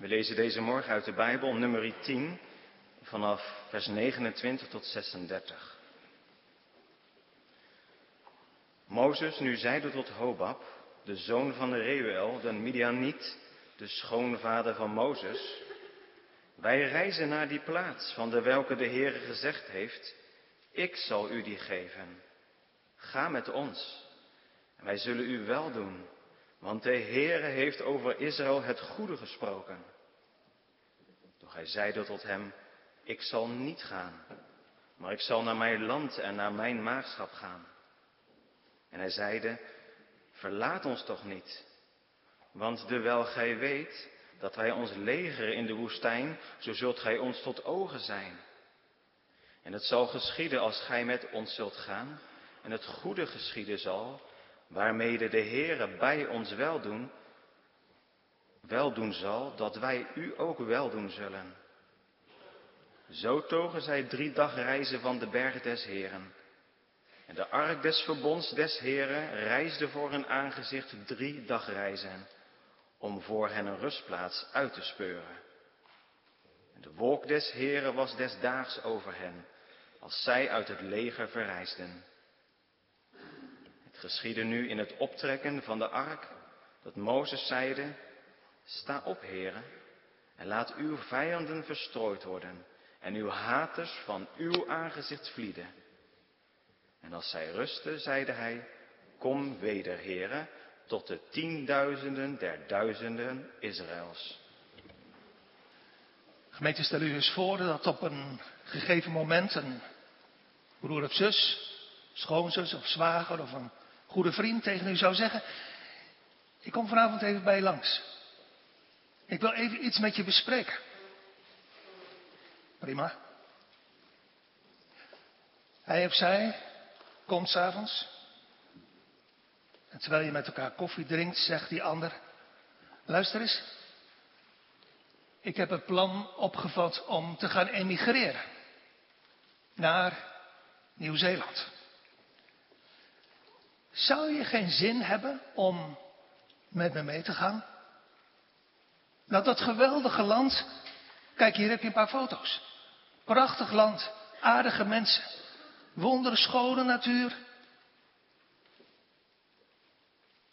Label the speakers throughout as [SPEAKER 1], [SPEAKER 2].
[SPEAKER 1] We lezen deze morgen uit de Bijbel, nummer 10, vanaf vers 29 tot 36. Mozes nu zeide tot Hobab, de zoon van Reuel, de Midianiet, de schoonvader van Mozes, wij reizen naar die plaats van de welke de Heere gezegd heeft, ik zal u die geven. Ga met ons en wij zullen u wel doen, want de Heere heeft over Israël het goede gesproken. Doch hij zeide tot hem, ik zal niet gaan, maar ik zal naar mijn land en naar mijn maagschap gaan. En hij zeide, verlaat ons toch niet, want dewijl gij weet dat wij ons legeren in de woestijn, zo zult gij ons tot ogen zijn. En het zal geschieden als gij met ons zult gaan, en het goede geschieden zal, waarmede de Heere bij ons weldoen, weldoen zal, dat wij u ook weldoen zullen. Zo togen zij drie dagreizen van de berg des Heren. En de ark des verbonds des Heren reisde voor hun aangezicht drie dagreizen, om voor hen een rustplaats uit te speuren. En de wolk des Heren was des daags over hen, als zij uit het leger verreisden. Geschiedde nu in het optrekken van de ark, dat Mozes zeide, sta op, heren, en laat uw vijanden verstrooid worden en uw haters van uw aangezicht vlieden. En als zij rusten, zeide hij, kom weder, heren, tot de tienduizenden der duizenden Israëls.
[SPEAKER 2] Gemeente, stel u eens voor dat op een gegeven moment een broer of zus, schoonzus of zwager of een goede vriend tegen u zou zeggen, ik kom vanavond even bij je langs. Ik wil even iets met je bespreken. Prima. Hij of zij komt s'avonds. En terwijl je met elkaar koffie drinkt, zegt die ander: Luister eens. Ik heb het plan opgevat om te gaan emigreren. Naar Nieuw-Zeeland. Zou je geen zin hebben om met me mee te gaan? Nou, dat geweldige land. Kijk, hier heb je een paar foto's. Prachtig land, aardige mensen, wonderschone natuur.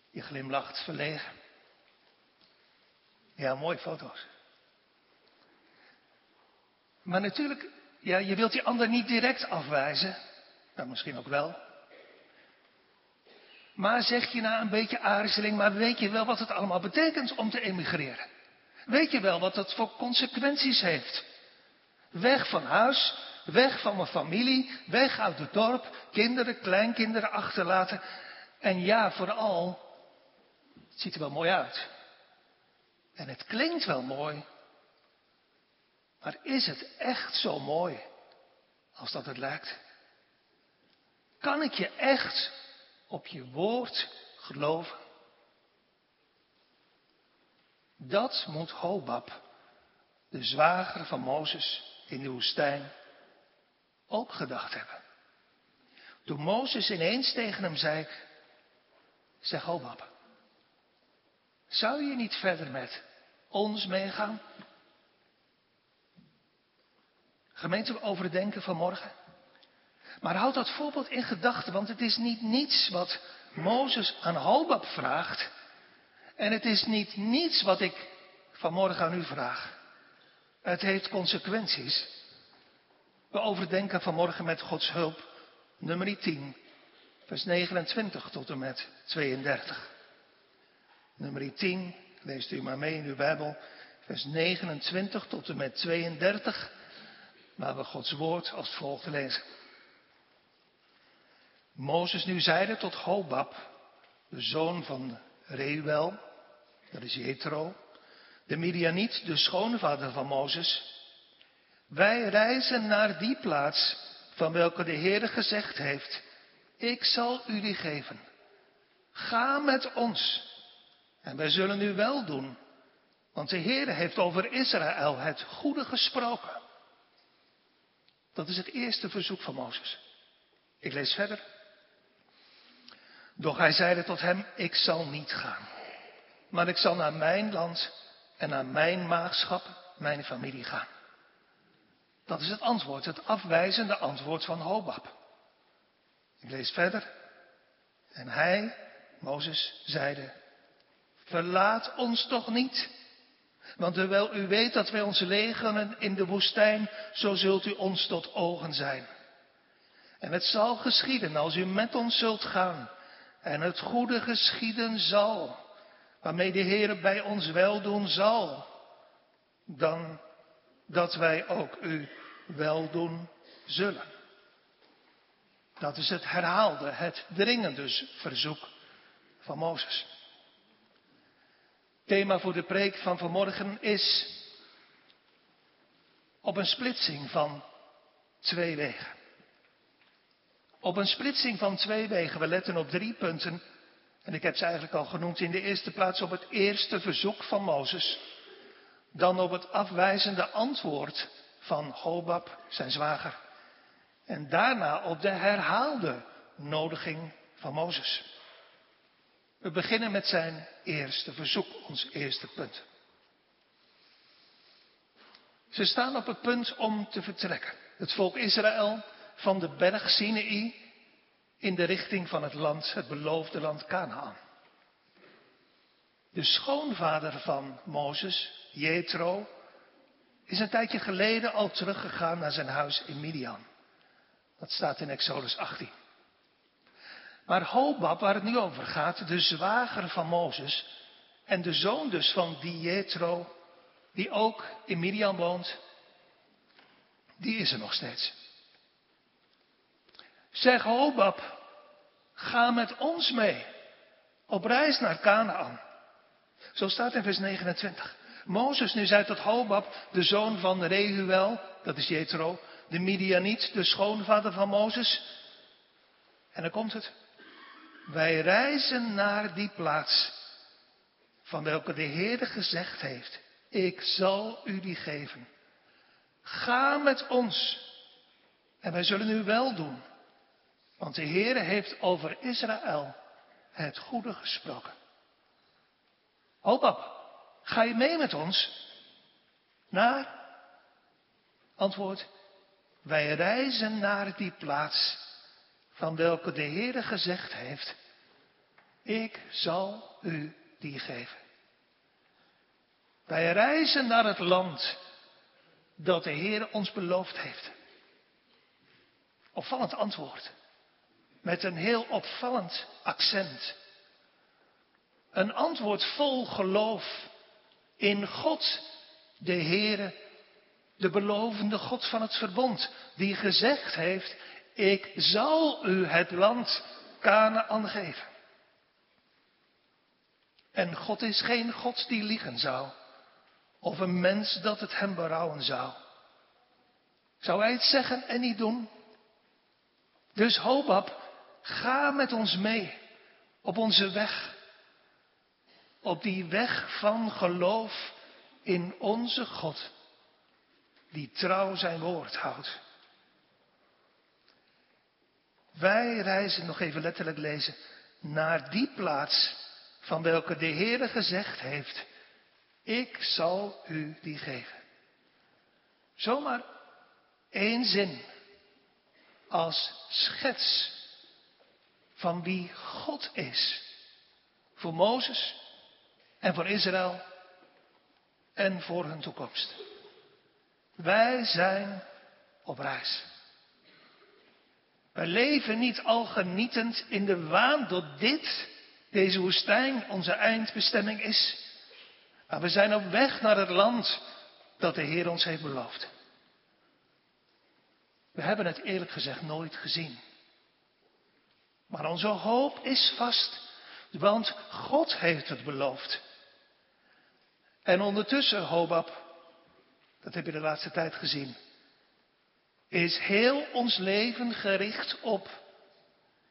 [SPEAKER 2] Je glimlacht verlegen. Ja, mooie foto's. Maar natuurlijk, ja, je wilt die ander niet direct afwijzen. Nou, misschien ook wel. Maar zeg je na een beetje aarzeling, maar weet je wel wat het allemaal betekent om te emigreren? Weet je wel wat dat voor consequenties heeft? Weg van huis, weg van mijn familie, weg uit het dorp, kinderen, kleinkinderen achterlaten. En ja, vooral, het ziet er wel mooi uit. En het klinkt wel mooi. Maar is het echt zo mooi als dat het lijkt? Kan ik je echt op je woord geloven? Dat moet Hobab, de zwager van Mozes in de woestijn, ook gedacht hebben. Toen Mozes ineens tegen hem zei, zeg Hobab, zou je niet verder met ons meegaan? Gemeente overdenken vanmorgen. Maar houd dat voorbeeld in gedachten, want het is niet niets wat Mozes aan Hobab vraagt. En het is niet niets wat ik vanmorgen aan u vraag. Het heeft consequenties. We overdenken vanmorgen met Gods hulp nummer 10, vers 29 tot en met 32. Nummer 10, leest u maar mee in uw Bijbel, vers 29 tot en met 32, waar we Gods woord als volgt lezen. Mozes nu zeide tot Hobab, de zoon van Reuel, dat is Jethro, de Midianiet, de schoonvader van Mozes. Wij reizen naar die plaats van welke de Heere gezegd heeft, ik zal u die geven. Ga met ons en wij zullen u wel doen, want de Heere heeft over Israël het goede gesproken. Dat is het eerste verzoek van Mozes. Ik lees verder. Doch hij zeide tot hem, ik zal niet gaan, maar ik zal naar mijn land en naar mijn maagschap, mijn familie gaan. Dat is het antwoord, het afwijzende antwoord van Hobab. Ik lees verder. En hij, Mozes, zeide, verlaat ons toch niet. Want terwijl u weet dat wij ons legeren in de woestijn, zo zult u ons tot ogen zijn. En het zal geschieden als u met ons zult gaan. En het goede geschieden zal, waarmee de Heer bij ons weldoen zal. Dan dat wij ook u weldoen zullen. Dat is het herhaalde, het dringende verzoek van Mozes. Thema voor de preek van vanmorgen is op een splitsing van twee wegen. Op een splitsing van twee wegen. We letten op drie punten. En ik heb ze eigenlijk al genoemd. In de eerste plaats op het eerste verzoek van Mozes. Dan op het afwijzende antwoord van Hobab, zijn zwager. En daarna op de herhaalde nodiging van Mozes. We beginnen met zijn eerste verzoek, ons eerste punt. Ze staan op het punt om te vertrekken. Het volk Israël van de berg Sinai in de richting van het land, het beloofde land Canaan. De schoonvader van Mozes, Jethro, is een tijdje geleden al teruggegaan naar zijn huis in Midian. Dat staat in Exodus 18. Maar Hobab, waar het nu over gaat, de zwager van Mozes en de zoon dus van die Jethro, die ook in Midian woont, die is er nog steeds. Zeg Hobab, ga met ons mee op reis naar Canaan. Zo staat in vers 29. Mozes nu zei tot Hobab, de zoon van Rehuel, dat is Jethro, de Midianiet, de schoonvader van Mozes. En dan komt het. Wij reizen naar die plaats van welke de Heer gezegd heeft, ik zal u die geven. Ga met ons en wij zullen u wel doen. Want de Heer heeft over Israël het goede gesproken. Hobab, Ga je mee met ons? Naar? Antwoord. Wij reizen naar die plaats van welke de Heere gezegd heeft. Ik zal u die geven. Wij reizen naar het land dat de Heer ons beloofd heeft. Opvallend antwoord. Met een heel opvallend accent. Een antwoord vol geloof in God, de Heere, de belovende God van het verbond, die gezegd heeft, ik zal u het land Canaan geven. En God is geen God die liegen zou, of een mens dat het hem berouwen zou. Zou hij het zeggen en niet doen? Dus Hobab, ga met ons mee op onze weg op die weg van geloof in onze God, die trouw zijn woord houdt. Wij reizen, nog even letterlijk lezen, naar die plaats van welke de Heere gezegd heeft, ik zal u die geven. Zomaar één zin als schets van wie God is. Voor Mozes en voor Israël en voor hun toekomst. Wij zijn op reis. Wij leven niet al genietend in de waan dat dit, deze woestijn, onze eindbestemming is. Maar we zijn op weg naar het land dat de Heer ons heeft beloofd. We hebben het eerlijk gezegd nooit gezien. Maar onze hoop is vast, want God heeft het beloofd. En ondertussen, Hobab, dat heb je de laatste tijd gezien, is heel ons leven gericht op,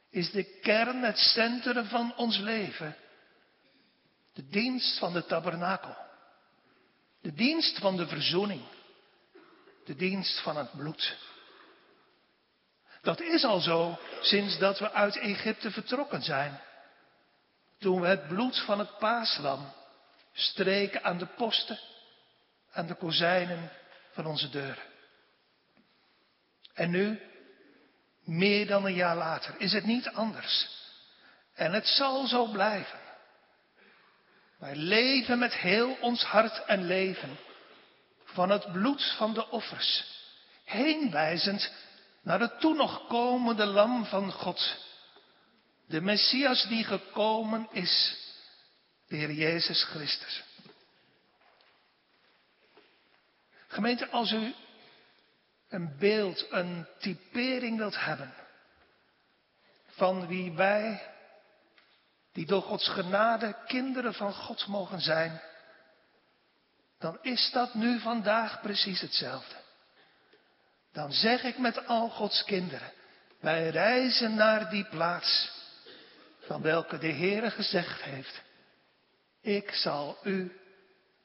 [SPEAKER 2] is de kern, het centrum van ons leven, de dienst van de tabernakel, de dienst van de verzoening, de dienst van het bloed. Dat is al zo sinds dat we uit Egypte vertrokken zijn. Toen we het bloed van het paaslam streken aan de posten, aan de kozijnen van onze deuren. En nu, meer dan een jaar later, is het niet anders. En het zal zo blijven. Wij leven met heel ons hart en leven van het bloed van de offers, heenwijzend naar het toen nog komende lam van God, de Messias die gekomen is, de Heer Jezus Christus. Gemeente, als u een beeld, een typering wilt hebben van wie wij, die door Gods genade kinderen van God mogen zijn, dan is dat nu vandaag precies hetzelfde. Dan zeg ik met al Gods kinderen, wij reizen naar die plaats van welke de Heere gezegd heeft, ik zal u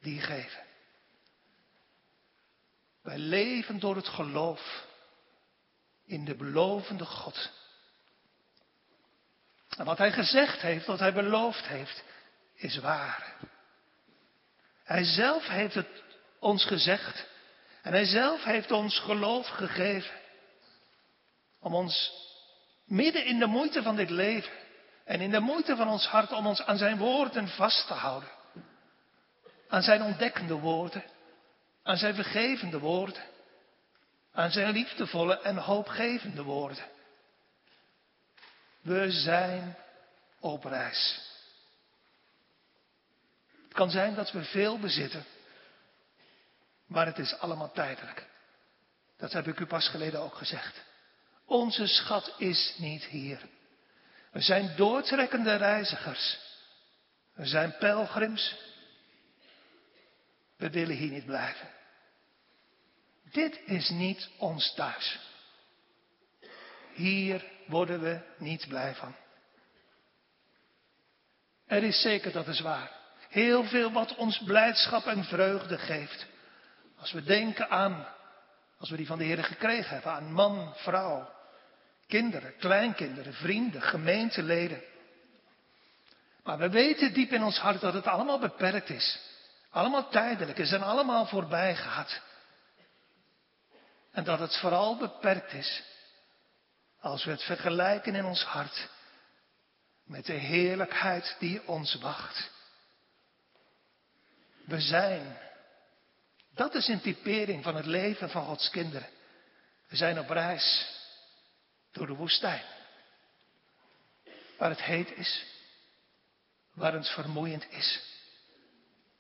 [SPEAKER 2] die geven. Wij leven door het geloof in de belovende God. En wat hij gezegd heeft, wat hij beloofd heeft, is waar. Hij zelf heeft het ons gezegd. En hij zelf heeft ons geloof gegeven. Om ons midden in de moeite van dit leven en in de moeite van ons hart om ons aan zijn woorden vast te houden. Aan zijn ontdekkende woorden aan zijn vergevende woorden, aan zijn liefdevolle en hoopgevende woorden. We zijn op reis. Het kan zijn dat we veel bezitten, maar het is allemaal tijdelijk. Dat heb ik u pas geleden ook gezegd. Onze schat is niet hier. We zijn doortrekkende reizigers. We zijn pelgrims we willen hier niet blijven. Dit is niet ons thuis. Hier worden we niet blij van. Er is zeker, dat is waar, heel veel wat ons blijdschap en vreugde geeft. Als we denken aan, als we die van de Heer gekregen hebben, aan man, vrouw, kinderen, kleinkinderen, vrienden, gemeenteleden. Maar we weten diep in ons hart dat het allemaal beperkt is. Allemaal tijdelijk is en allemaal voorbij gaat. En dat het vooral beperkt is als we het vergelijken in ons hart met de heerlijkheid die ons wacht. We zijn, dat is een typering van het leven van Gods kinderen. We zijn op reis door de woestijn, waar het heet is, waar het vermoeiend is.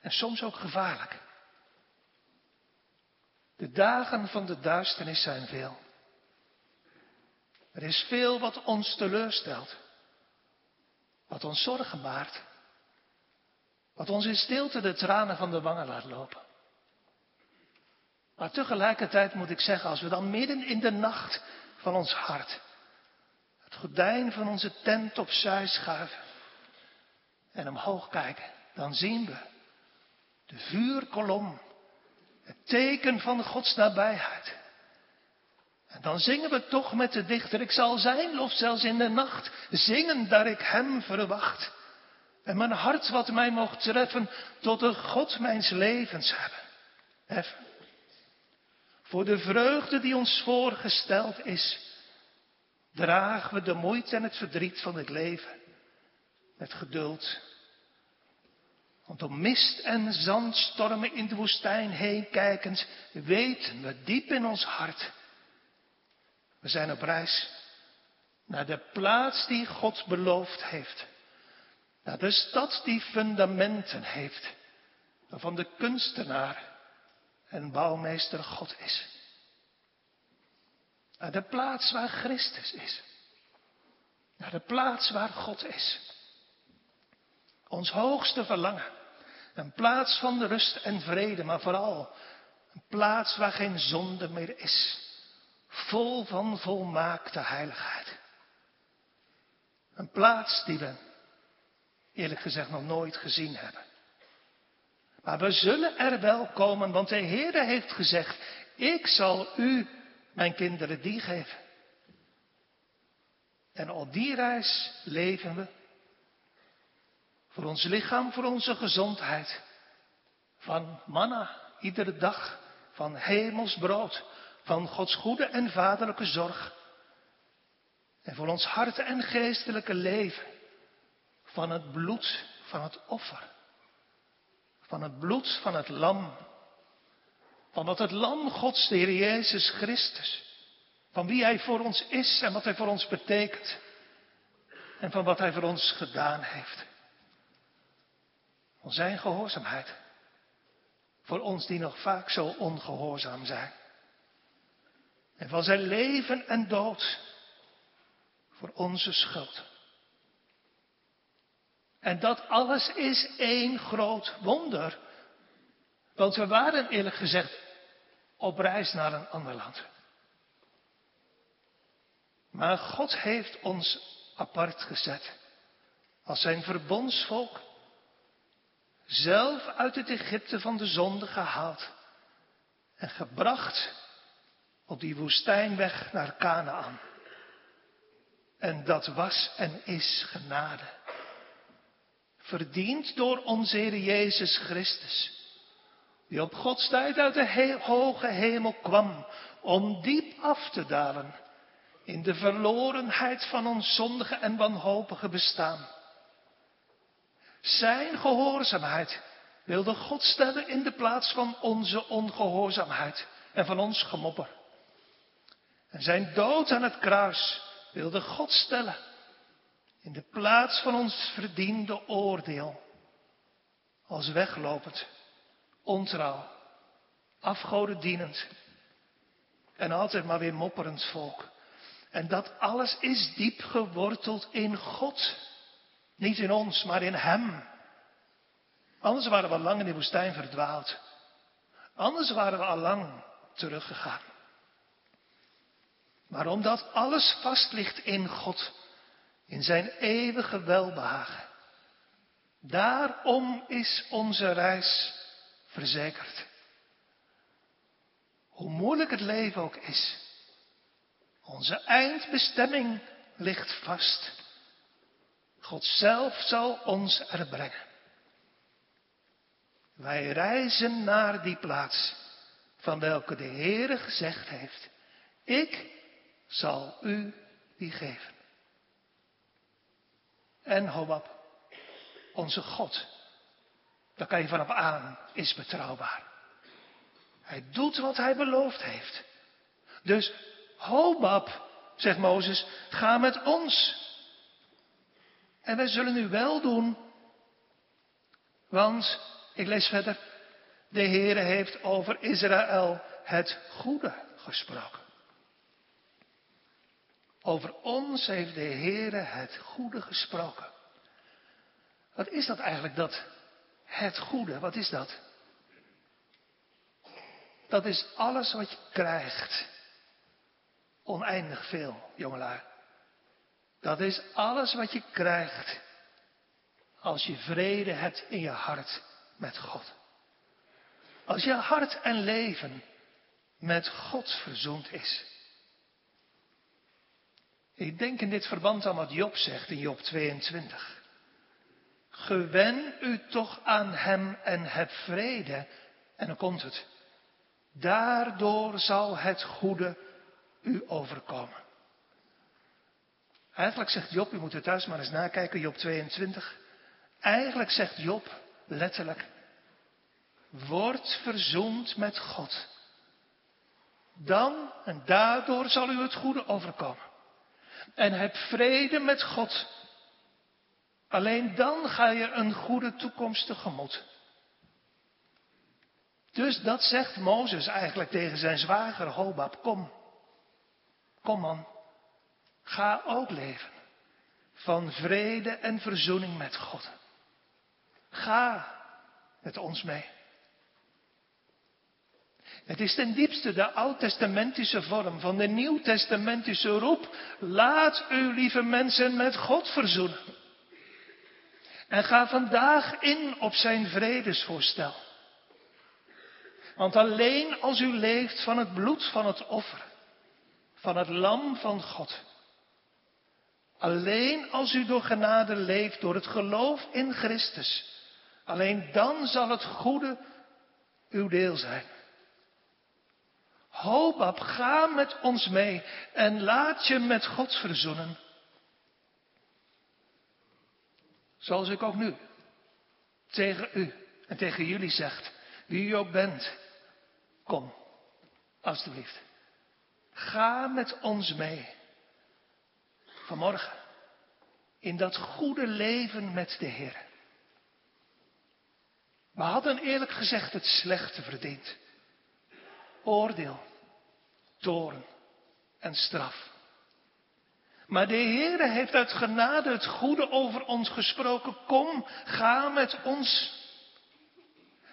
[SPEAKER 2] En soms ook gevaarlijk. De dagen van de duisternis zijn veel. Er is veel wat ons teleurstelt. Wat ons zorgen baart. Wat ons in stilte de tranen van de wangen laat lopen. Maar tegelijkertijd moet ik zeggen, als we dan midden in de nacht van ons hart het gordijn van onze tent opzij schuiven en omhoog kijken, dan zien we de vuurkolom. Het teken van Gods nabijheid. En dan zingen we toch met de dichter, ik zal zijn lof zelfs in de nacht zingen daar ik hem verwacht. En mijn hart wat mij mocht treffen tot de God mijns levens hebben. Heffen. Voor de vreugde die ons voorgesteld is, dragen we de moeite en het verdriet van het leven met geduld want door mist en zandstormen in de woestijn heen kijkend, weten we diep in ons hart. We zijn op reis naar de plaats die God beloofd heeft. Naar de stad die fundamenten heeft. Waarvan de kunstenaar en bouwmeester God is. Naar de plaats waar Christus is. Naar de plaats waar God is. Ons hoogste verlangen. Een plaats van rust en vrede, maar vooral een plaats waar geen zonde meer is. Vol van volmaakte heiligheid. Een plaats die we, eerlijk gezegd, nog nooit gezien hebben. Maar we zullen er wel komen, want de Heer heeft gezegd, ik zal u, mijn kinderen, die geven. En op die reis leven we voor ons lichaam, voor onze gezondheid. van manna iedere dag, van hemels brood, van Gods goede en vaderlijke zorg. En voor ons hart en geestelijke leven, van het bloed van het offer, van het bloed van het lam, van dat het lam Gods, de Heer Jezus Christus, van wie Hij voor ons is en wat Hij voor ons betekent, en van wat Hij voor ons gedaan heeft. Van Zijn gehoorzaamheid. Voor ons die nog vaak zo ongehoorzaam zijn. En van zijn leven en dood. Voor onze schuld. En dat alles is één groot wonder. Want we waren eerlijk gezegd op reis naar een ander land. Maar God heeft ons apart gezet. Als zijn verbondsvolk zelf uit het Egypte van de zonde gehaald en gebracht op die woestijnweg naar Canaan. En dat was en is genade. Verdiend door onze Heer Jezus Christus, die op Gods tijd uit de hoge hemel kwam om diep af te dalen in de verlorenheid van ons zondige en wanhopige bestaan zijn gehoorzaamheid wilde God stellen in de plaats van onze ongehoorzaamheid en van ons gemopper. En zijn dood aan het kruis wilde God stellen in de plaats van ons verdiende oordeel. Als weglopend, ontrouw, afgodendienend en altijd maar weer mopperend volk. En dat alles is diep geworteld in God. Niet in ons, maar in Hem. Anders waren we al lang in de woestijn verdwaald. Anders waren we al lang teruggegaan. Maar omdat alles vast ligt in God, in zijn eeuwige welbehagen, daarom is onze reis verzekerd. Hoe moeilijk het leven ook is, onze eindbestemming ligt vast. God zelf zal ons er brengen. Wij reizen naar die plaats van welke de Heere gezegd heeft, ik zal u die geven. En Hobab, onze God, daar kan je vanaf aan, is betrouwbaar. Hij doet wat hij beloofd heeft. Dus Hobab, zegt Mozes, ga met ons. En wij zullen nu wel doen, want, ik lees verder, de Heere heeft over Israël het goede gesproken. Over ons heeft de Heere het goede gesproken. Wat is dat eigenlijk, dat het goede? Wat is dat? Dat is alles wat je krijgt. Oneindig veel, jongelui. Dat is alles wat je krijgt als je vrede hebt in je hart met God. Als je hart en leven met God verzoend is. Ik denk in dit verband aan wat Job zegt in Job 22. Gewen u toch aan hem en heb vrede. En dan komt het. Daardoor zal het goede u overkomen. Eigenlijk zegt Job, u moet er thuis maar eens nakijken, Job 22. Eigenlijk zegt Job letterlijk, word verzoend met God. Dan en daardoor zal u het goede overkomen. En heb vrede met God. Alleen dan ga je een goede toekomst tegemoet. Dus dat zegt Mozes eigenlijk tegen zijn zwager Hobab. Kom, kom man, Ga ook leven van vrede en verzoening met God. Ga met ons mee. Het is ten diepste de oud-testamentische vorm van de nieuw-testamentische roep. Laat u, lieve mensen, met God verzoenen. En ga vandaag in op zijn vredesvoorstel. Want alleen als u leeft van het bloed van het offer, van het lam van God, Alleen als u door genade leeft, door het geloof in Christus, alleen dan zal het goede uw deel zijn. Hobab, ga met ons mee en laat je met God verzoenen. Zoals ik ook nu tegen u en tegen jullie zegt, wie u ook bent, kom, alstublieft. Ga met ons mee. Vanmorgen. In dat goede leven met de Heer. We hadden eerlijk gezegd het slechte verdiend. Oordeel, toren en straf. Maar de Heere heeft uit genade het goede over ons gesproken. Kom, ga met ons.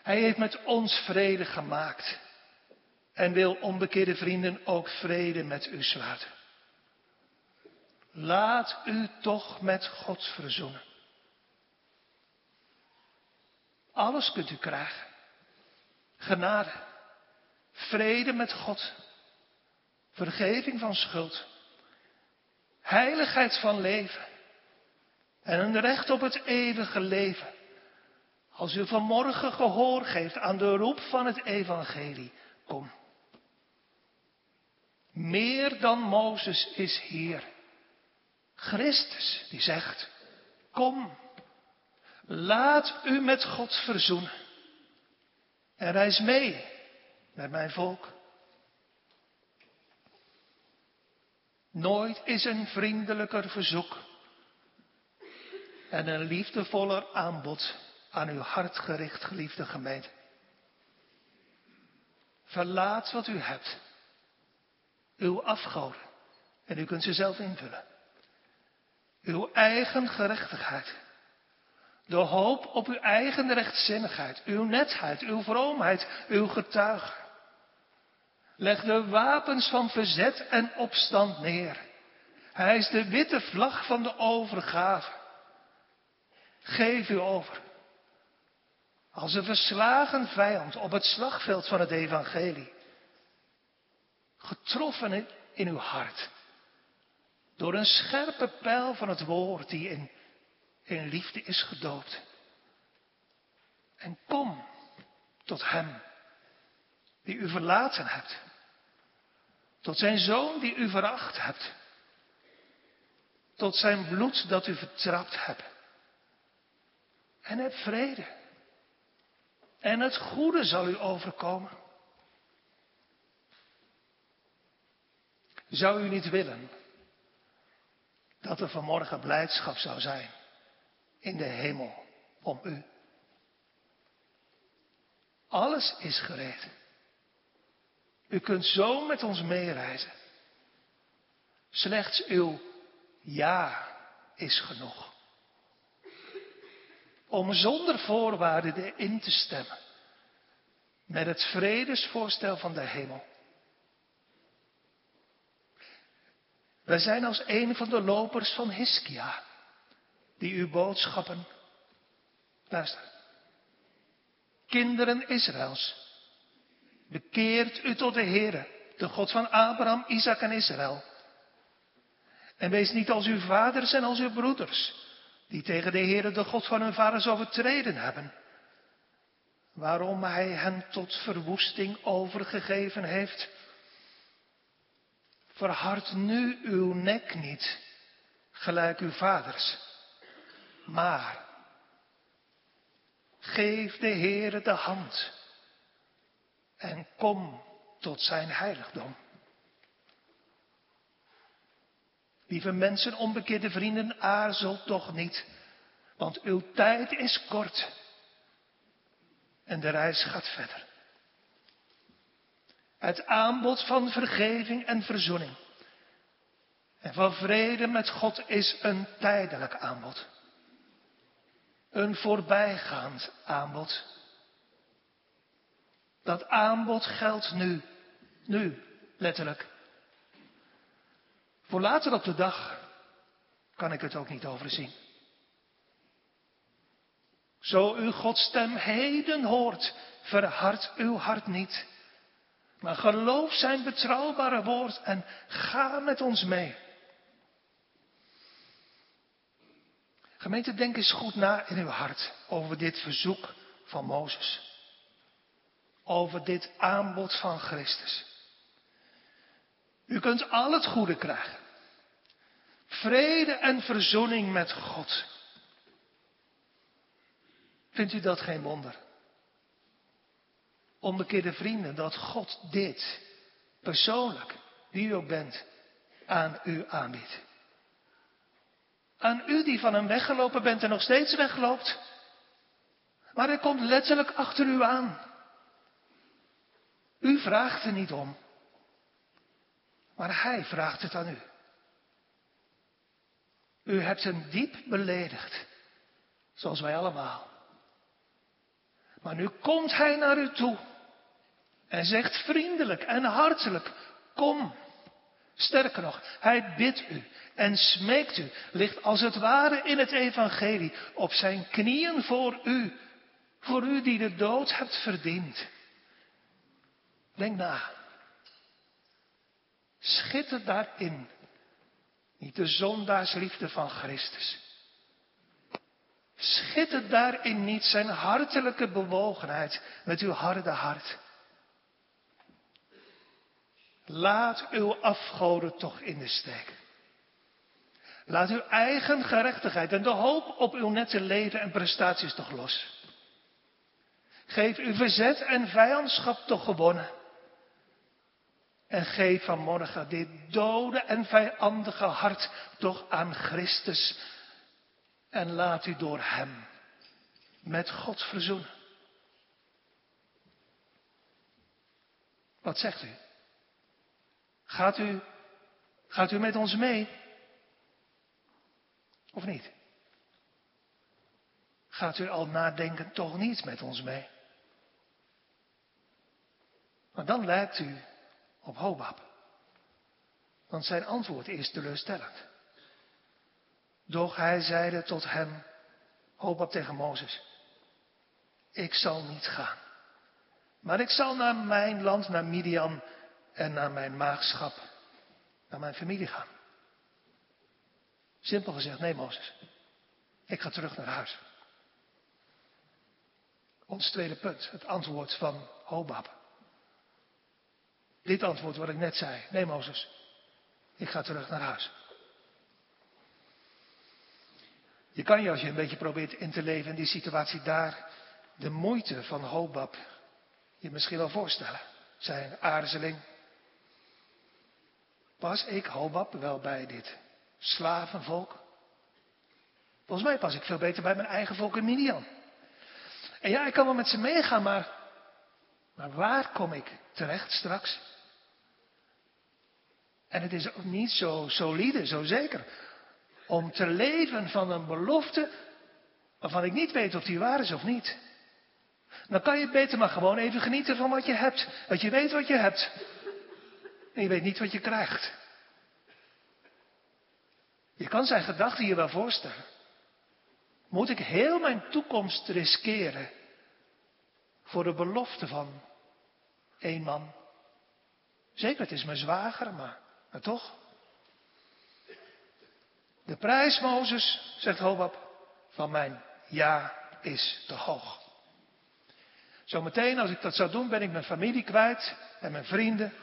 [SPEAKER 2] Hij heeft met ons vrede gemaakt. En wil onbekeerde vrienden ook vrede met u sluiten. Laat u toch met God verzoenen. Alles kunt u krijgen. Genade, vrede met God, vergeving van schuld, heiligheid van leven en een recht op het eeuwige leven. Als u vanmorgen gehoor geeft aan de roep van het evangelie, kom. Meer dan Mozes is hier. Christus die zegt, kom, laat u met God verzoenen. En reis mee met mijn volk. Nooit is een vriendelijker verzoek en een liefdevoller aanbod aan uw hart gericht, geliefde gemeente. Verlaat wat u hebt, uw afgoden, en u kunt ze zelf invullen. Uw eigen gerechtigheid. De hoop op uw eigen rechtzinnigheid, uw netheid, uw vroomheid, uw getuige. Leg de wapens van verzet en opstand neer. Hij is de witte vlag van de overgave. Geef u over. Als een verslagen vijand op het slagveld van het evangelie. Getroffen in uw hart. Door een scherpe pijl van het woord die in, in liefde is gedoopt. En kom tot Hem die u verlaten hebt. Tot zijn zoon die u veracht hebt. Tot zijn bloed dat u vertrapt hebt. En heb vrede. En het goede zal u overkomen. Zou u niet willen dat er vanmorgen blijdschap zou zijn in de hemel om u? Alles is gereed. U kunt zo met ons meereizen. Slechts uw ja is genoeg. Om zonder voorwaarden erin te stemmen met het vredesvoorstel van de hemel. Wij zijn als een van de lopers van Hiskia, die uw boodschappen, luister, kinderen Israëls, Bekeert u tot de Heere, de God van Abraham, Isaac en Israël. En wees niet als uw vaders en als uw broeders, die tegen de Heere, de God van hun vaders, overtreden hebben. Waarom hij hen tot verwoesting overgegeven heeft. Verhard nu uw nek niet, gelijk uw vaders. Maar geef de Heere de hand en kom tot zijn heiligdom. Lieve mensen, onbekeerde vrienden, aarzel toch niet, want uw tijd is kort en de reis gaat verder. Het aanbod van vergeving en verzoening en van vrede met God is een tijdelijk aanbod. Een voorbijgaand aanbod. Dat aanbod geldt nu. Nu, letterlijk. Voor later op de dag kan ik het ook niet overzien. Zo u Gods stem heden hoort, verhard uw hart niet. Maar geloof zijn betrouwbare woord en ga met ons mee. Gemeente, denk eens goed na in uw hart over dit verzoek van Mozes over dit aanbod van Christus. U kunt al het goede krijgen. Vrede en verzoening met God. Vindt u dat geen wonder? Onbekeerde vrienden, dat God dit persoonlijk, wie u ook bent, aan u aanbiedt. Aan u die van hem weggelopen bent en nog steeds wegloopt. Maar hij komt letterlijk achter u aan. U vraagt er niet om. Maar hij vraagt het aan u. U hebt hem diep beledigd. Zoals wij allemaal. Maar nu komt hij naar u toe. En zegt vriendelijk en hartelijk: Kom. Sterker nog, hij bidt u en smeekt u, ligt als het ware in het evangelie op zijn knieën voor u, voor u die de dood hebt verdiend. Denk na. Schitter daarin niet de zondaarsliefde van Christus. Schitter daarin niet zijn hartelijke bewogenheid met uw harde hart. Laat uw afgoden toch in de steek. Laat uw eigen gerechtigheid en de hoop op uw nette leven en prestaties toch los. Geef uw verzet en vijandschap toch gewonnen. En geef vanmorgen dit dode en vijandige hart toch aan Christus. En laat u door Hem met God verzoenen. Wat zegt u? Gaat u, gaat u met ons mee? Of niet? Gaat u al nadenken toch niet met ons mee? Maar dan lijkt u op Hobab. Want zijn antwoord is teleurstellend. Doch hij zeide tot hem, Hobab tegen Mozes, ik zal niet gaan. Maar ik zal naar mijn land, naar Midian en naar mijn maagschap, naar mijn familie gaan. Simpel gezegd, nee Mozes, ik ga terug naar huis. Ons tweede punt, het antwoord van Hobab. Dit antwoord wat ik net zei. Nee, Mozes, ik ga terug naar huis. Je kan je, als je een beetje probeert in te leven in die situatie daar, de moeite van Hobab je misschien wel voorstellen. Zijn aarzeling. Pas ik, Hobab, wel bij dit slavenvolk? Volgens mij pas ik veel beter bij mijn eigen volk in Midian. En ja, ik kan wel met ze meegaan, maar, maar waar kom ik terecht straks? En het is ook niet zo solide, zo zeker, om te leven van een belofte waarvan ik niet weet of die waar is of niet. Dan kan je beter maar gewoon even genieten van wat je hebt. Want je weet wat je hebt. En je weet niet wat je krijgt. Je kan zijn gedachten je wel voorstellen. Moet ik heel mijn toekomst riskeren voor de belofte van één man? Zeker, het is mijn zwager, maar maar toch? De prijs, Mozes, zegt Hobab, van mijn ja is te hoog. Zometeen, als ik dat zou doen, ben ik mijn familie kwijt en mijn vrienden.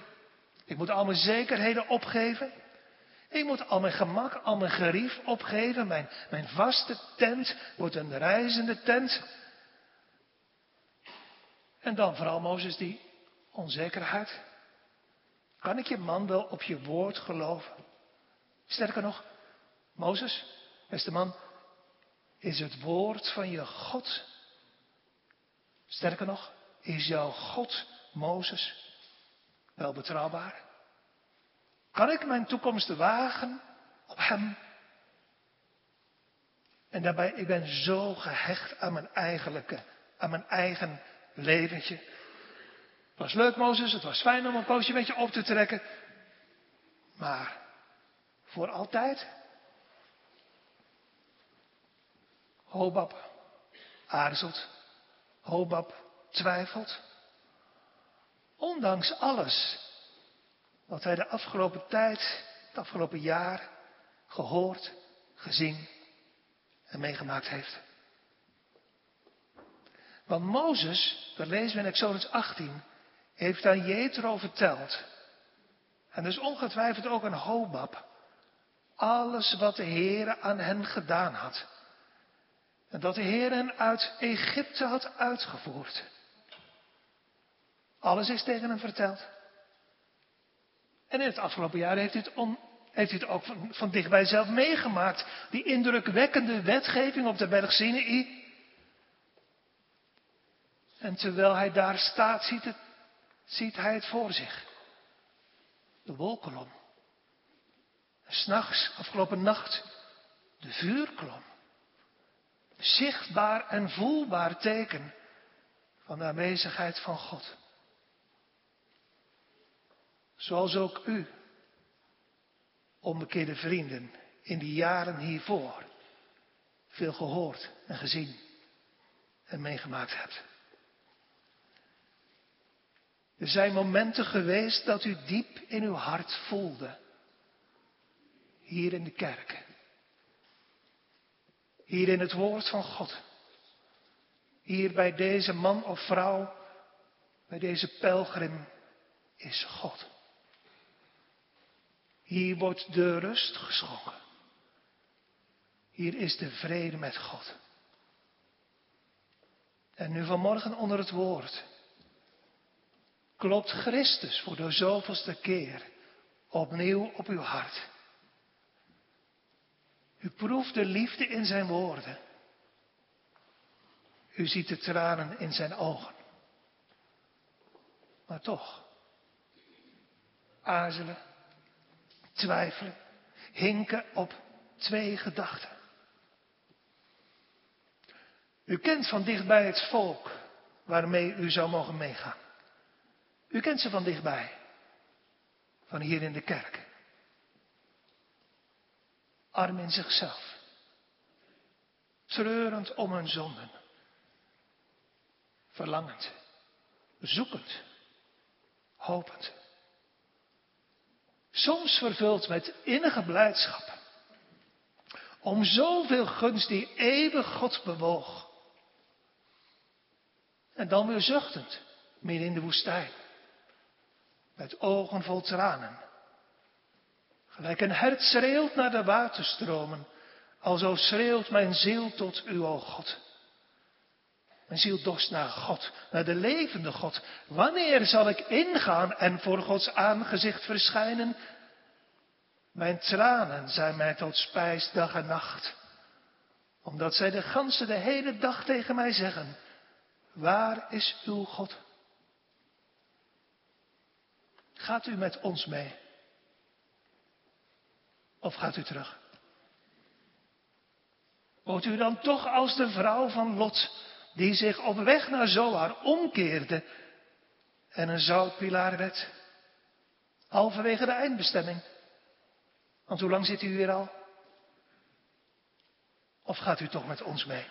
[SPEAKER 2] Ik moet al mijn zekerheden opgeven. Ik moet al mijn gemak, al mijn gerief opgeven. Mijn, mijn vaste tent wordt een reizende tent. En dan vooral Mozes die onzekerheid. Kan ik je man wel op je woord geloven? Sterker nog, Mozes, beste man, is het woord van je God. Sterker nog, is jouw God, Mozes, wel betrouwbaar? Kan ik mijn toekomst wagen op hem? En daarbij, ik ben zo gehecht aan mijn eigenlijke, aan mijn eigen leventje. Het was leuk, Mozes. Het was fijn om een poosje met je op te trekken. Maar voor altijd? Hobab aarzelt. Hobab twijfelt. Ondanks alles wat hij de afgelopen tijd, het afgelopen jaar gehoord, gezien en meegemaakt heeft. Want Mozes, dat lezen we in Exodus 18, heeft aan Jethro verteld. En dus ongetwijfeld ook aan Hobab. Alles wat de Heer aan hen gedaan had. En dat de Heer hen uit Egypte had uitgevoerd. Alles is tegen hem verteld. En in het afgelopen jaar heeft hij het, ook van, van dichtbij zelf meegemaakt. Die indrukwekkende wetgeving op de berg Sinai. En terwijl hij daar staat, ziet, het, ziet hij het voor zich. De wolkolom. En s'nachts, afgelopen nacht, de vuurkolom. Zichtbaar en voelbaar teken van de aanwezigheid van God. Zoals ook u, onbekeerde vrienden, in die jaren hiervoor veel gehoord en gezien en meegemaakt hebt. Er zijn momenten geweest dat u diep in uw hart voelde. Hier in de kerk. Hier in het woord van God. Hier bij deze man of vrouw, bij deze pelgrim is God. Hier wordt de rust geschonken. Hier is de vrede met God. En nu vanmorgen onder het woord klopt Christus voor de zoveelste keer opnieuw op uw hart. U proeft de liefde in zijn woorden. U ziet de tranen in zijn ogen. Maar toch, aarzelen, twijfelen, hinken op twee gedachten. U kent van dichtbij het volk waarmee u zou mogen meegaan. U kent ze van dichtbij, van hier in de kerk. Arm in zichzelf, treurend om hun zonden, verlangend, zoekend, hopend. Soms vervuld met innige blijdschap. Om zoveel gunst die eeuwig God bewoog. En dan weer zuchtend, midden in de woestijn. Met ogen vol tranen. Gelijk een hert schreeuwt naar de waterstromen. Alzo schreeuwt mijn ziel tot u, o God. Mijn ziel dorst naar God, naar de levende God. Wanneer zal ik ingaan en voor Gods aangezicht verschijnen? Mijn tranen zijn mij tot spijs dag en nacht. Omdat zij de ganse de hele dag tegen mij zeggen, waar is uw God? Gaat u met ons mee? Of gaat u terug? Wordt u dan toch als de vrouw van Lot die zich op weg naar Zoar omkeerde en een zoutpilaar werd. Halverwege de eindbestemming. Want hoe lang zit u hier al? Of gaat u toch met ons mee?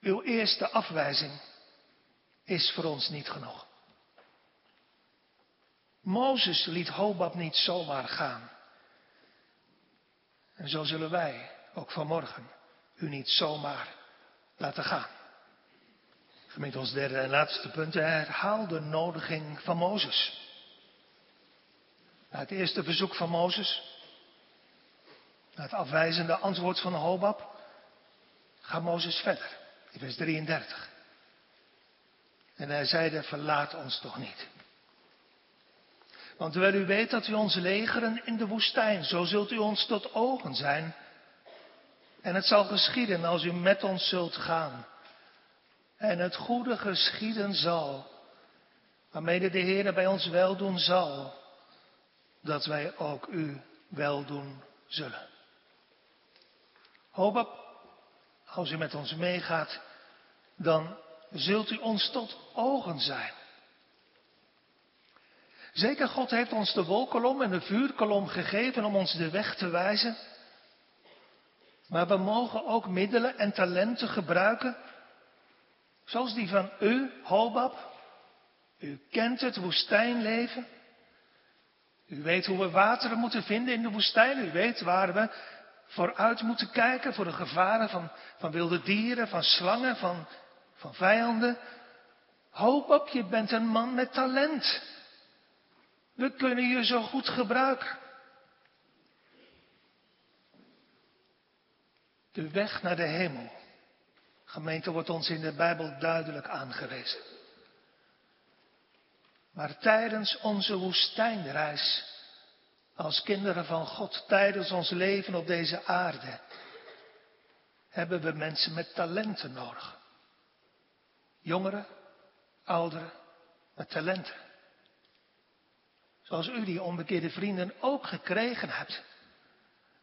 [SPEAKER 2] Uw eerste afwijzing is voor ons niet genoeg. Mozes liet Hobab niet zomaar gaan. En zo zullen wij ook vanmorgen u niet zomaar laten gaan. Gemeente ons derde en laatste punt, de nodiging van Mozes. Na het eerste verzoek van Mozes, na het afwijzende antwoord van Hobab, gaat Mozes verder. In vers 33. En hij zeide, verlaat ons toch niet. Want terwijl u weet dat u ons legeren in de woestijn, zo zult u ons tot ogen zijn en het zal geschieden als u met ons zult gaan. En het goede geschieden zal, waarmee de Heer bij ons weldoen zal, dat wij ook u weldoen zullen. Op, als u met ons meegaat, dan zult u ons tot ogen zijn. Zeker God heeft ons de wolkolom en de vuurkolom gegeven om ons de weg te wijzen. Maar we mogen ook middelen en talenten gebruiken, zoals die van u, Hobab. U kent het woestijnleven. U weet hoe we wateren moeten vinden in de woestijn. U weet waar we vooruit moeten kijken voor de gevaren van, van wilde dieren, van slangen, van, van vijanden. Hoop op, je bent een man met talent. We kunnen je zo goed gebruiken. De weg naar de hemel. Gemeente wordt ons in de Bijbel duidelijk aangewezen. Maar tijdens onze woestijnreis, als kinderen van God, tijdens ons leven op deze aarde, hebben we mensen met talenten nodig. Jongeren, ouderen, met talenten. Zoals u die onbekeerde vrienden ook gekregen hebt.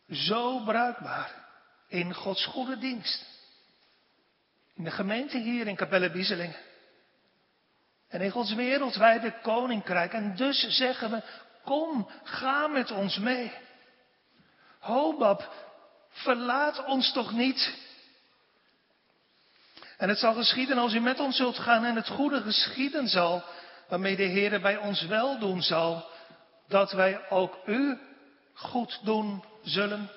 [SPEAKER 2] Zo bruikbaar in Gods goede dienst. In de gemeente hier in Capelle Bieselingen. En in Gods wereldwijde koninkrijk. En dus zeggen we, kom, ga met ons mee. Hobab, verlaat ons toch niet. En het zal geschieden als u met ons zult gaan en het goede geschieden zal, waarmee de Heer bij ons wel doen zal, dat wij ook u goed doen zullen.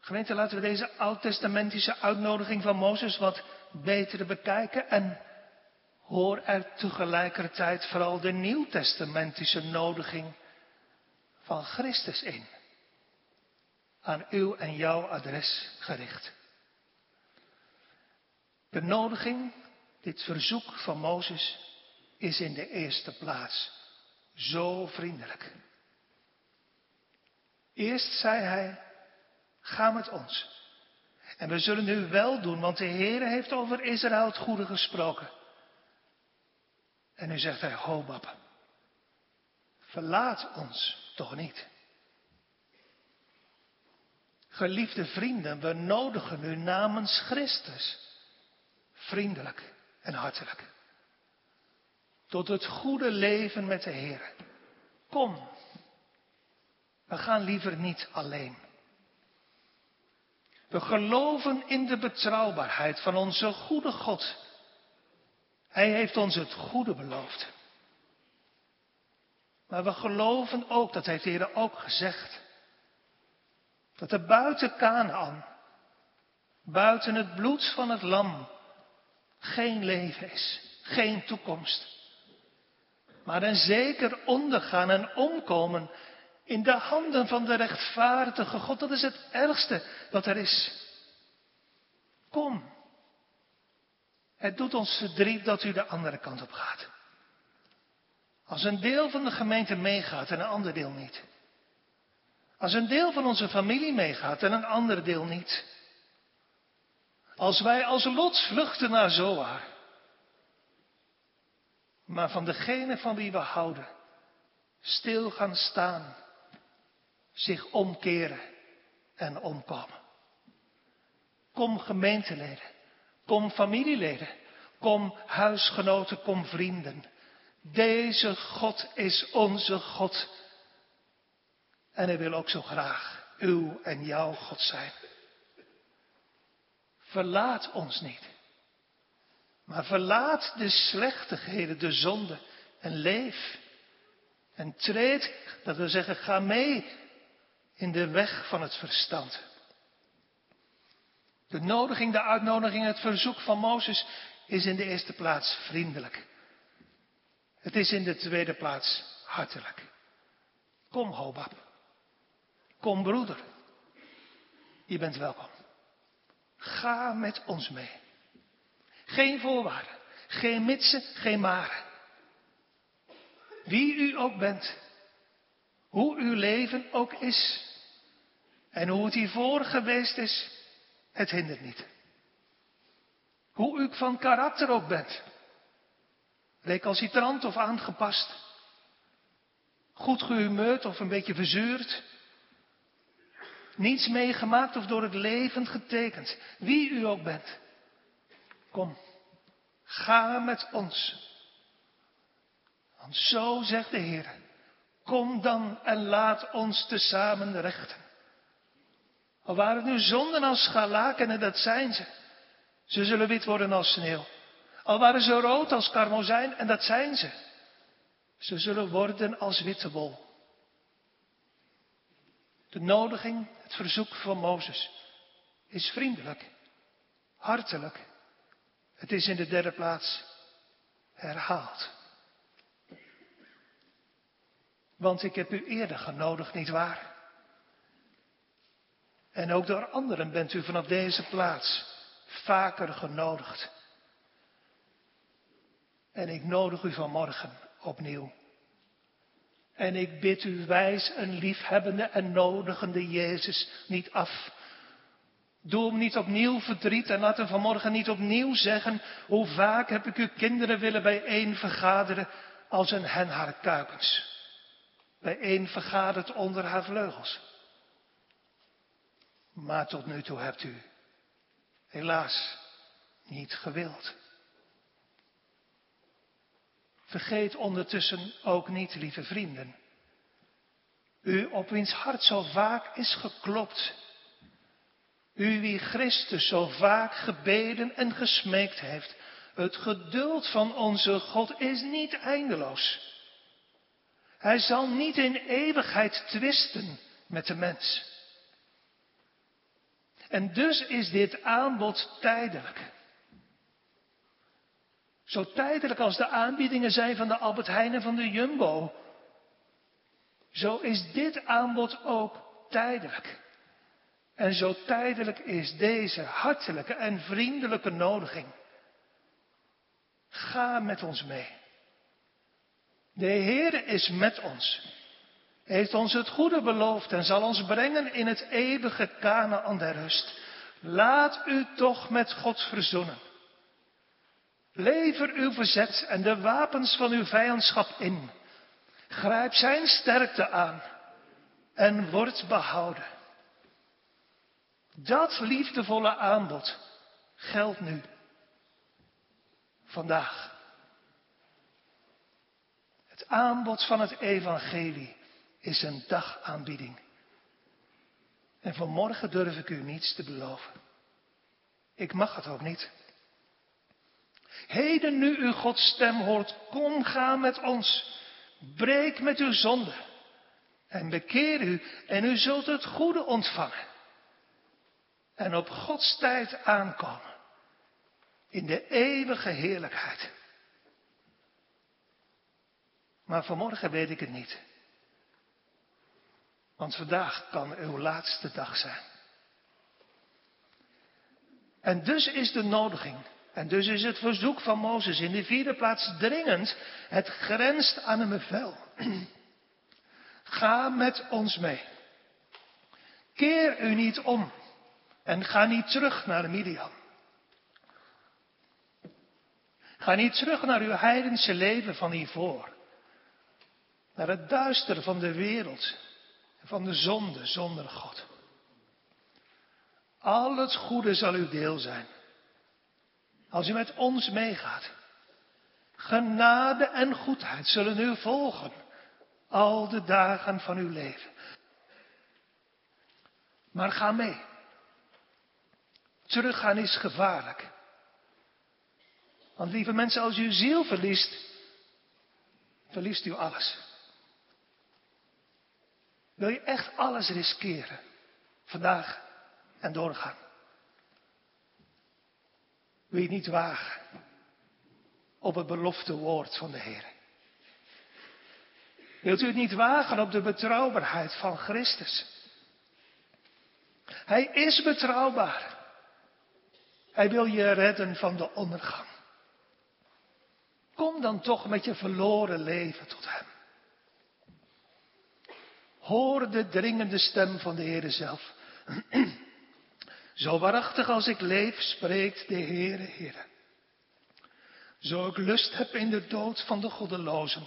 [SPEAKER 2] Gemeente, laten we deze oud-testamentische uitnodiging van Mozes wat beter bekijken en hoor er tegelijkertijd vooral de nieuwtestamentische nodiging van Christus in. Aan uw en jouw adres gericht. De nodiging, dit verzoek van Mozes, is in de eerste plaats zo vriendelijk. Eerst zei hij, Ga met ons. En we zullen nu wel doen, want de Heer heeft over Israël het goede gesproken. En nu zegt hij, Hobab, verlaat ons toch niet. Geliefde vrienden, we nodigen u namens Christus vriendelijk en hartelijk tot het goede leven met de Heer. Kom, we gaan liever niet alleen. We geloven in de betrouwbaarheid van onze goede God. Hij heeft ons het goede beloofd. Maar we geloven ook, dat heeft de Heer ook gezegd, dat er buiten Canaan, buiten het bloed van het lam, geen leven is, geen toekomst. Maar een zeker ondergaan en omkomen in de handen van de rechtvaardige God. Dat is het ergste wat er is. Kom. Het doet ons verdriet dat u de andere kant op gaat. Als een deel van de gemeente meegaat en een ander deel niet. Als een deel van onze familie meegaat en een ander deel niet. Als wij als lots vluchten naar Zoar. Maar van degene van wie we houden, stil gaan staan zich omkeren en omkomen. Kom gemeenteleden, kom familieleden, kom huisgenoten, kom vrienden. Deze God is onze God. En hij wil ook zo graag uw en jouw God zijn. Verlaat ons niet. Maar verlaat de slechtigheden, de zonde en leef. En treed, dat wil zeggen, ga mee in de weg van het verstand. De nodiging, de uitnodiging, het verzoek van Mozes is in de eerste plaats vriendelijk. Het is in de tweede plaats hartelijk. Kom, Hobab. Kom, broeder. Je bent welkom. Ga met ons mee. Geen voorwaarden, geen mitsen, geen maren. Wie u ook bent, hoe uw leven ook is, en hoe het hiervoor geweest is, het hindert niet. Hoe u van karakter ook bent. Recalcitrant of aangepast. Goed gehumeurd of een beetje verzuurd. Niets meegemaakt of door het leven getekend. Wie u ook bent. Kom, ga met ons. Want zo zegt de Heer. Kom dan en laat ons tezamen rechten. Al waren het nu zonden als scharlaken, en dat zijn ze. Ze zullen wit worden als sneeuw. Al waren ze rood als karmozijn, en dat zijn ze. Ze zullen worden als witte wol. De nodiging, het verzoek van Mozes is vriendelijk, hartelijk. Het is in de derde plaats herhaald. Want ik heb u eerder genodigd, niet waar? En ook door anderen bent u vanaf deze plaats vaker genodigd. En ik nodig u vanmorgen opnieuw. En ik bid u wijs een liefhebbende en nodigende Jezus niet af. Doe hem niet opnieuw verdriet en laat hem vanmorgen niet opnieuw zeggen, hoe vaak heb ik uw kinderen willen bijeen vergaderen als een hen haar kuikens. Bijeen vergaderd onder haar vleugels. Maar tot nu toe hebt u helaas niet gewild. Vergeet ondertussen ook niet, lieve vrienden, u op wiens hart zo vaak is geklopt, u wie Christus zo vaak gebeden en gesmeekt heeft, het geduld van onze God is niet eindeloos. Hij zal niet in eeuwigheid twisten met de mens. En dus is dit aanbod tijdelijk. Zo tijdelijk als de aanbiedingen zijn van de Albert Heijn en van de Jumbo. Zo is dit aanbod ook tijdelijk. En zo tijdelijk is deze hartelijke en vriendelijke nodiging. Ga met ons mee. De Heer is met ons. Heeft ons het goede beloofd en zal ons brengen in het eeuwige Kanaan der rust. Laat u toch met God verzoenen. Lever uw verzet en de wapens van uw vijandschap in. Grijp zijn sterkte aan en word behouden. Dat liefdevolle aanbod geldt nu. Vandaag. Het aanbod van het evangelie is een dagaanbieding. En vanmorgen durf ik u niets te beloven. Ik mag het ook niet. Heden nu u Gods stem hoort, kom ga met ons. Breek met uw zonde. En bekeer u en u zult het goede ontvangen. En op Gods tijd aankomen. In de eeuwige heerlijkheid. Maar vanmorgen weet ik het niet. Want vandaag kan uw laatste dag zijn. En dus is de nodiging, en dus is het verzoek van Mozes in de vierde plaats dringend. Het grenst aan een bevel. Ga met ons mee. Keer u niet om en ga niet terug naar Midian. Ga niet terug naar uw heidense leven van hiervoor. Naar het duister van de wereld en van de zonde zonder God. Al het goede zal uw deel zijn. Als u met ons meegaat. Genade en goedheid zullen u volgen. Al de dagen van uw leven. Maar ga mee. Teruggaan is gevaarlijk. Want lieve mensen, als u uw ziel verliest, verliest u alles. Wil je echt alles riskeren? Vandaag en doorgaan. Wil je niet wagen op het belofte woord van de Heer? Wilt u het niet wagen op de betrouwbaarheid van Christus? Hij is betrouwbaar. Hij wil je redden van de ondergang. Kom dan toch met je verloren leven tot Hem. Hoor de dringende stem van de Heere zelf. Zo waarachtig als ik leef, spreekt de Heere, Heere. Zo ik lust heb in de dood van de goddelozen.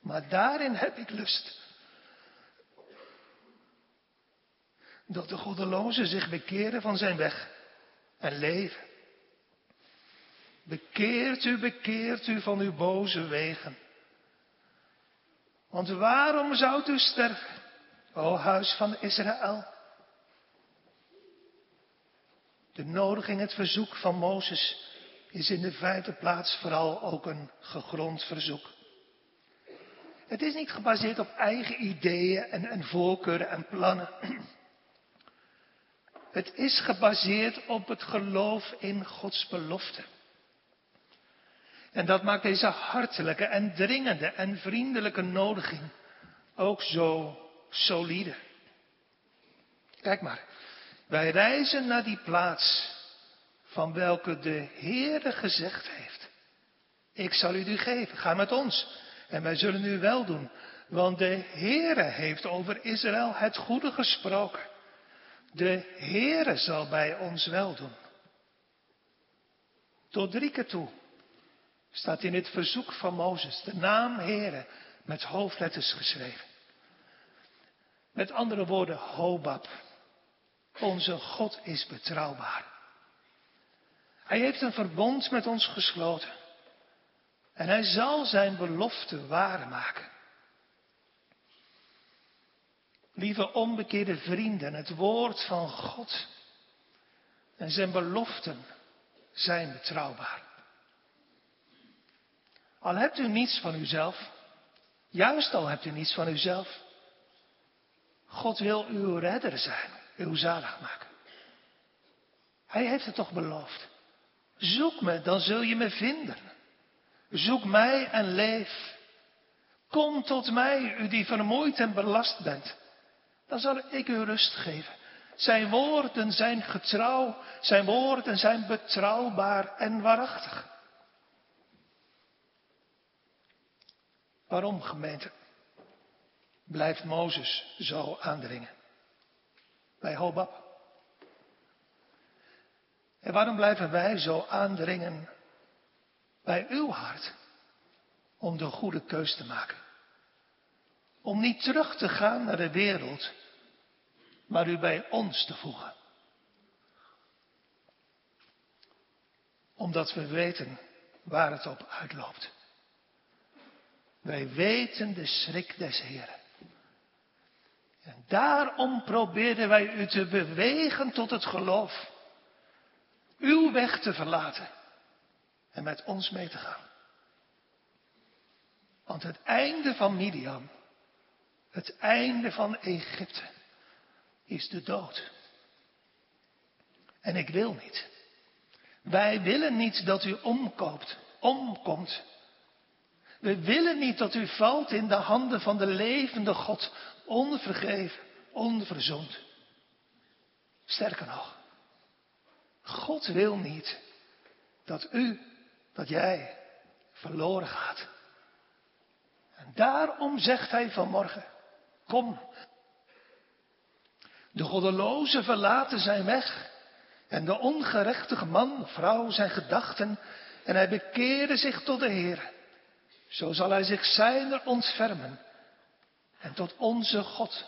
[SPEAKER 2] Maar daarin heb ik lust. Dat de goddelozen zich bekeren van zijn weg en leven. Bekeert u, bekeert u van uw boze wegen. Want waarom zou u sterven, o huis van Israël? De nodiging, het verzoek van Mozes is in de vijfde plaats vooral ook een gegrond verzoek. Het is niet gebaseerd op eigen ideeën en, en voorkeuren en plannen. Het is gebaseerd op het geloof in Gods belofte. En dat maakt deze hartelijke en dringende en vriendelijke nodiging ook zo solide. Kijk maar, wij reizen naar die plaats van welke de Heere gezegd heeft. Ik zal u die geven, ga met ons en wij zullen u wel doen. Want de Heere heeft over Israël het goede gesproken. De Heere zal bij ons wel doen. Tot drie keer toe staat in het verzoek van Mozes de naam Heere met hoofdletters geschreven. Met andere woorden, Hobab. Onze God is betrouwbaar. Hij heeft een verbond met ons gesloten. En hij zal zijn belofte waarmaken. Lieve onbekeerde vrienden, het woord van God en zijn beloften zijn betrouwbaar. Al hebt u niets van uzelf, juist al hebt u niets van uzelf, God wil uw redder zijn, uw zalig maken. Hij heeft het toch beloofd. Zoek me, dan zul je me vinden. Zoek mij en leef. Kom tot mij, u die vermoeid en belast bent. Dan zal ik u rust geven. Zijn woorden zijn getrouw, zijn woorden zijn betrouwbaar en waarachtig. Waarom, gemeente, blijft Mozes zo aandringen? Bij Hobab. En waarom blijven wij zo aandringen bij uw hart om de goede keus te maken? Om niet terug te gaan naar de wereld, maar u bij ons te voegen. Omdat we weten waar het op uitloopt. Wij weten de schrik des Heren. En daarom probeerden wij u te bewegen tot het geloof. Uw weg te verlaten en met ons mee te gaan. Want het einde van Midian, het einde van Egypte, is de dood. En ik wil niet. Wij willen niet dat u omkoopt, omkomt. We willen niet dat u valt in de handen van de levende God, onvergeven, onverzoend. Sterker nog, God wil niet dat u, dat jij verloren gaat. En daarom zegt hij vanmorgen, kom. De goddeloze verlaten zijn weg en de ongerechtige man, vrouw zijn gedachten en hij bekeerde zich tot de Heer. Zo zal hij zich zijner ontfermen en tot onze God.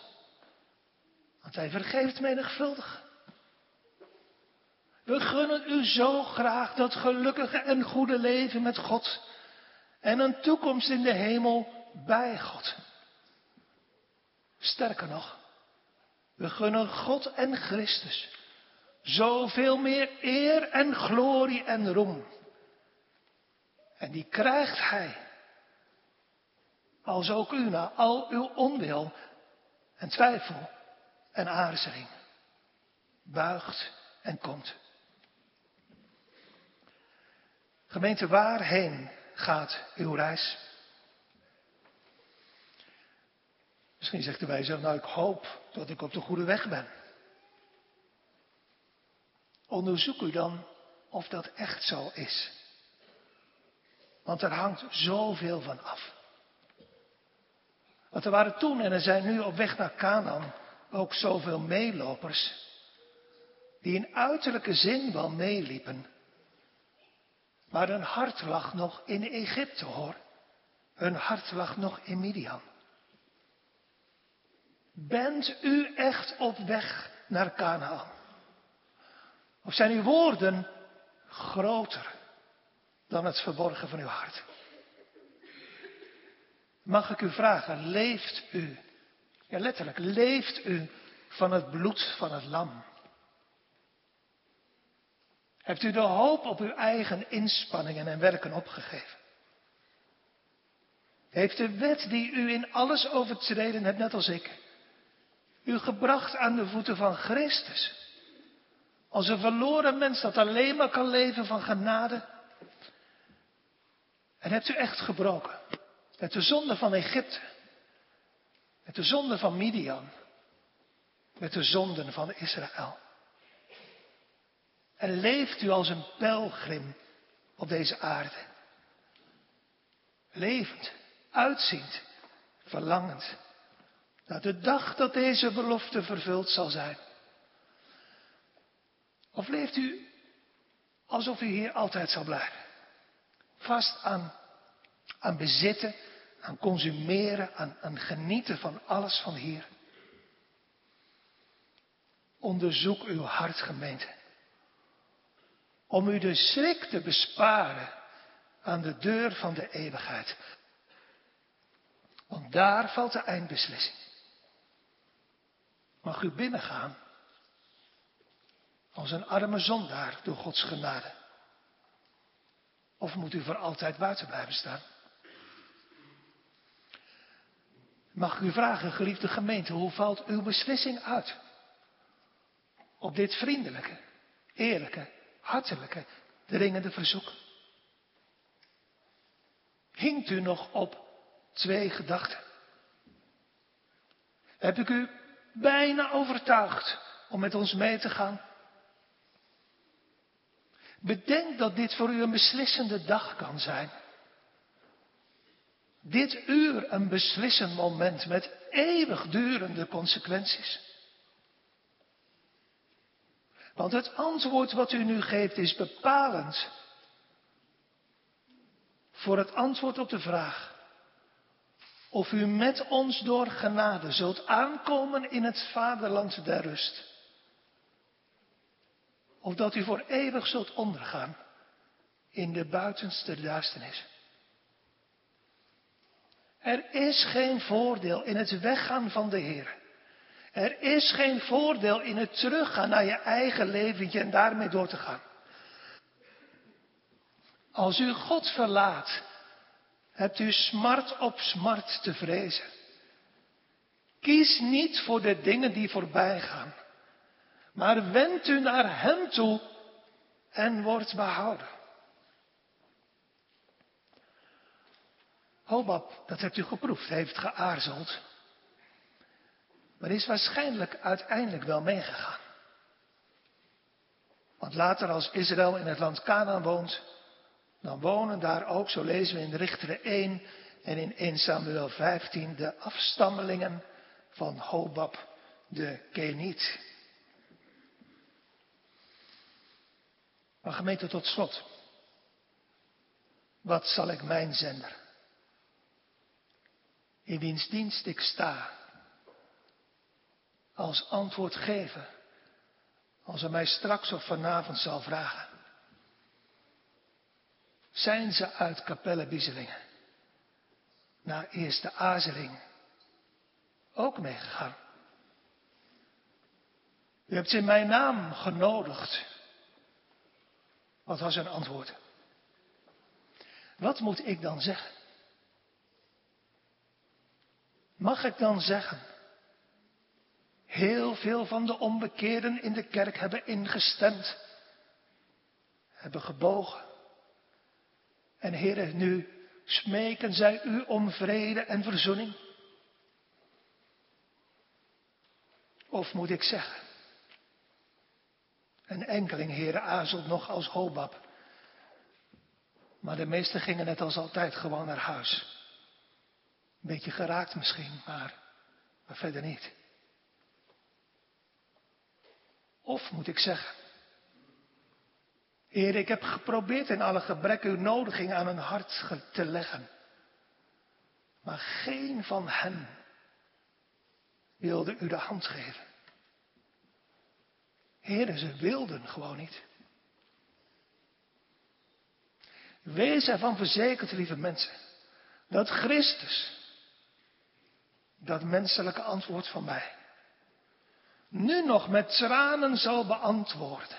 [SPEAKER 2] Want hij vergeeft menigvuldig. We gunnen u zo graag dat gelukkige en goede leven met God en een toekomst in de hemel bij God. Sterker nog, we gunnen God en Christus zoveel meer eer en glorie en roem. En die krijgt Hij, als ook u na al uw onwil en twijfel en aarzeling, buigt en komt. Gemeente, waarheen gaat uw reis? Misschien zegt u bij jezelf, nou ik hoop dat ik op de goede weg ben. Onderzoek u dan of dat echt zo is. Want er hangt zoveel van af. Want er waren toen en er zijn nu op weg naar Canaan ook zoveel meelopers. Die in uiterlijke zin wel meeliepen. Maar hun hart lag nog in Egypte hoor. Hun hart lag nog in Midian. Bent u echt op weg naar Canaan? Of zijn uw woorden groter dan het verborgen van uw hart? Mag ik u vragen, leeft u, ja letterlijk, leeft u van het bloed van het lam? Hebt u de hoop op uw eigen inspanningen en werken opgegeven? heeft de wet die u in alles overtreden hebt, net als ik, u gebracht aan de voeten van Christus. Als een verloren mens dat alleen maar kan leven van genade. En hebt u echt gebroken. Met de zonde van Egypte. Met de zonde van Midian. Met de zonden van Israël. En leeft u als een pelgrim op deze aarde. Levend, uitziend, verlangend. Naar de dag dat deze belofte vervuld zal zijn. Of leeft u alsof u hier altijd zal blijven? Vast aan, aan bezitten, aan consumeren, aan, aan genieten van alles van hier. Onderzoek uw hart, gemeente. Om u de schrik te besparen aan de deur van de eeuwigheid. Want daar valt de eindbeslissing. Mag u binnengaan als een arme zondaar door Gods genade? Of moet u voor altijd buiten blijven staan? Mag ik u vragen, geliefde gemeente, hoe valt uw beslissing uit? Op dit vriendelijke, eerlijke, hartelijke, dringende verzoek. Hinkt u nog op twee gedachten? Heb ik u bijna overtuigd om met ons mee te gaan? Bedenk dat dit voor u een beslissende dag kan zijn. Dit uur een beslissend moment met eeuwigdurende consequenties. Want het antwoord wat u nu geeft is bepalend voor het antwoord op de vraag of u met ons door genade zult aankomen in het vaderland der rust. Of dat u voor eeuwig zult ondergaan in de buitenste duisternis. Er is geen voordeel in het weggaan van de Heer. Er is geen voordeel in het teruggaan naar je eigen leventje en daarmee door te gaan. Als u God verlaat, hebt u smart op smart te vrezen. Kies niet voor de dingen die voorbij gaan, maar wend u naar Hem toe en wordt behouden. Hobab, dat hebt u geproefd, heeft geaarzeld, maar is waarschijnlijk uiteindelijk wel meegegaan. Want later als Israël in het land Canaan woont, dan wonen daar ook, zo lezen we in Richteren 1 en in 1 Samuel 15, de afstammelingen van Hobab de Keniet. Maar gemeente tot slot. Wat zal ik mijn zender? In wiens dienst ik sta. Als antwoord geven. Als hij mij straks of vanavond zal vragen. Zijn ze uit Capelle Bieselingen na eerste aarzeling ook meegegaan? U hebt ze in mijn naam genodigd. Wat was hun antwoord? Wat moet ik dan zeggen? Mag ik dan zeggen? Heel veel van de onbekeerden in de kerk hebben ingestemd, hebben gebogen. En heren, nu smeken zij u om vrede en verzoening. Of moet ik zeggen, een enkeling, heren, aarzelt nog als Hobab. Maar de meesten gingen net als altijd gewoon naar huis. Een beetje geraakt misschien, maar, maar verder niet. Of moet ik zeggen, Heer, ik heb geprobeerd in alle gebrek uw nodiging aan hun hart te leggen. Maar geen van hen wilde u de hand geven. Heer, ze wilden gewoon niet. Wees ervan verzekerd, lieve mensen, dat Christus, dat menselijke antwoord van mij, nu nog met tranen zal beantwoorden.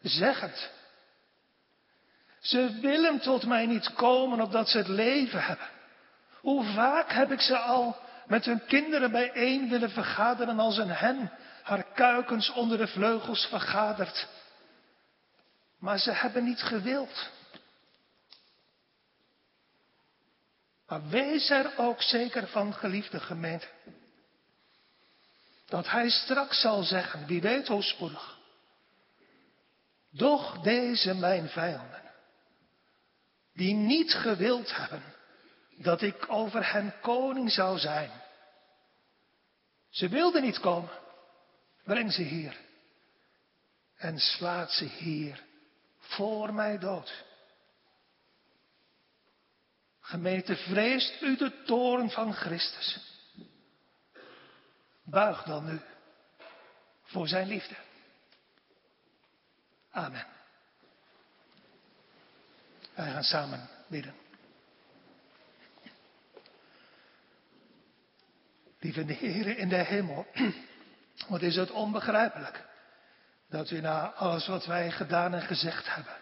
[SPEAKER 2] Zeg het. Ze willen tot mij niet komen opdat ze het leven hebben. Hoe vaak heb ik ze al met hun kinderen bijeen willen vergaderen als een hen haar kuikens onder de vleugels vergadert. Maar ze hebben niet gewild. Maar wees er ook zeker van, geliefde gemeente, dat hij straks zal zeggen, wie weet hoe spoedig, doch deze mijn vijanden, die niet gewild hebben dat ik over hen koning zou zijn. Ze wilden niet komen. Breng ze hier. En slaat ze hier voor mij dood. Gemeente, vreest u de toren van Christus. Buig dan nu voor zijn liefde. Amen. Wij gaan samen bidden. Lieve Heer in de hemel, wat is het onbegrijpelijk dat u na alles wat wij gedaan en gezegd hebben,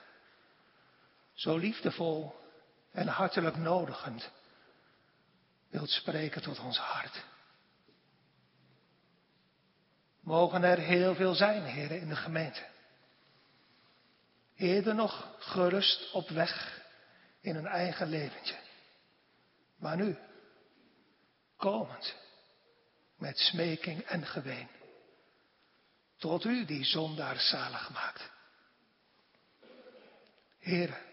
[SPEAKER 2] zo liefdevol en hartelijk nodigend wilt spreken tot ons hart. Mogen er heel veel zijn, heren, in de gemeente. Eerder nog gerust op weg in een eigen leventje. Maar nu, komend, met smeking en geween. Tot u die zondaar zalig maakt. Heer,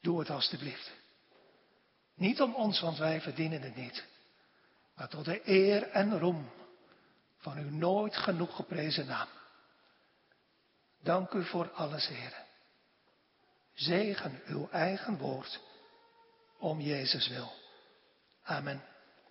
[SPEAKER 2] doe het alstublieft. Niet om ons, want wij verdienen het niet. Maar tot de eer en roem van uw nooit genoeg geprezen naam. Dank u voor alles, Heer. Zegen uw eigen woord om Jezus wil. Amen.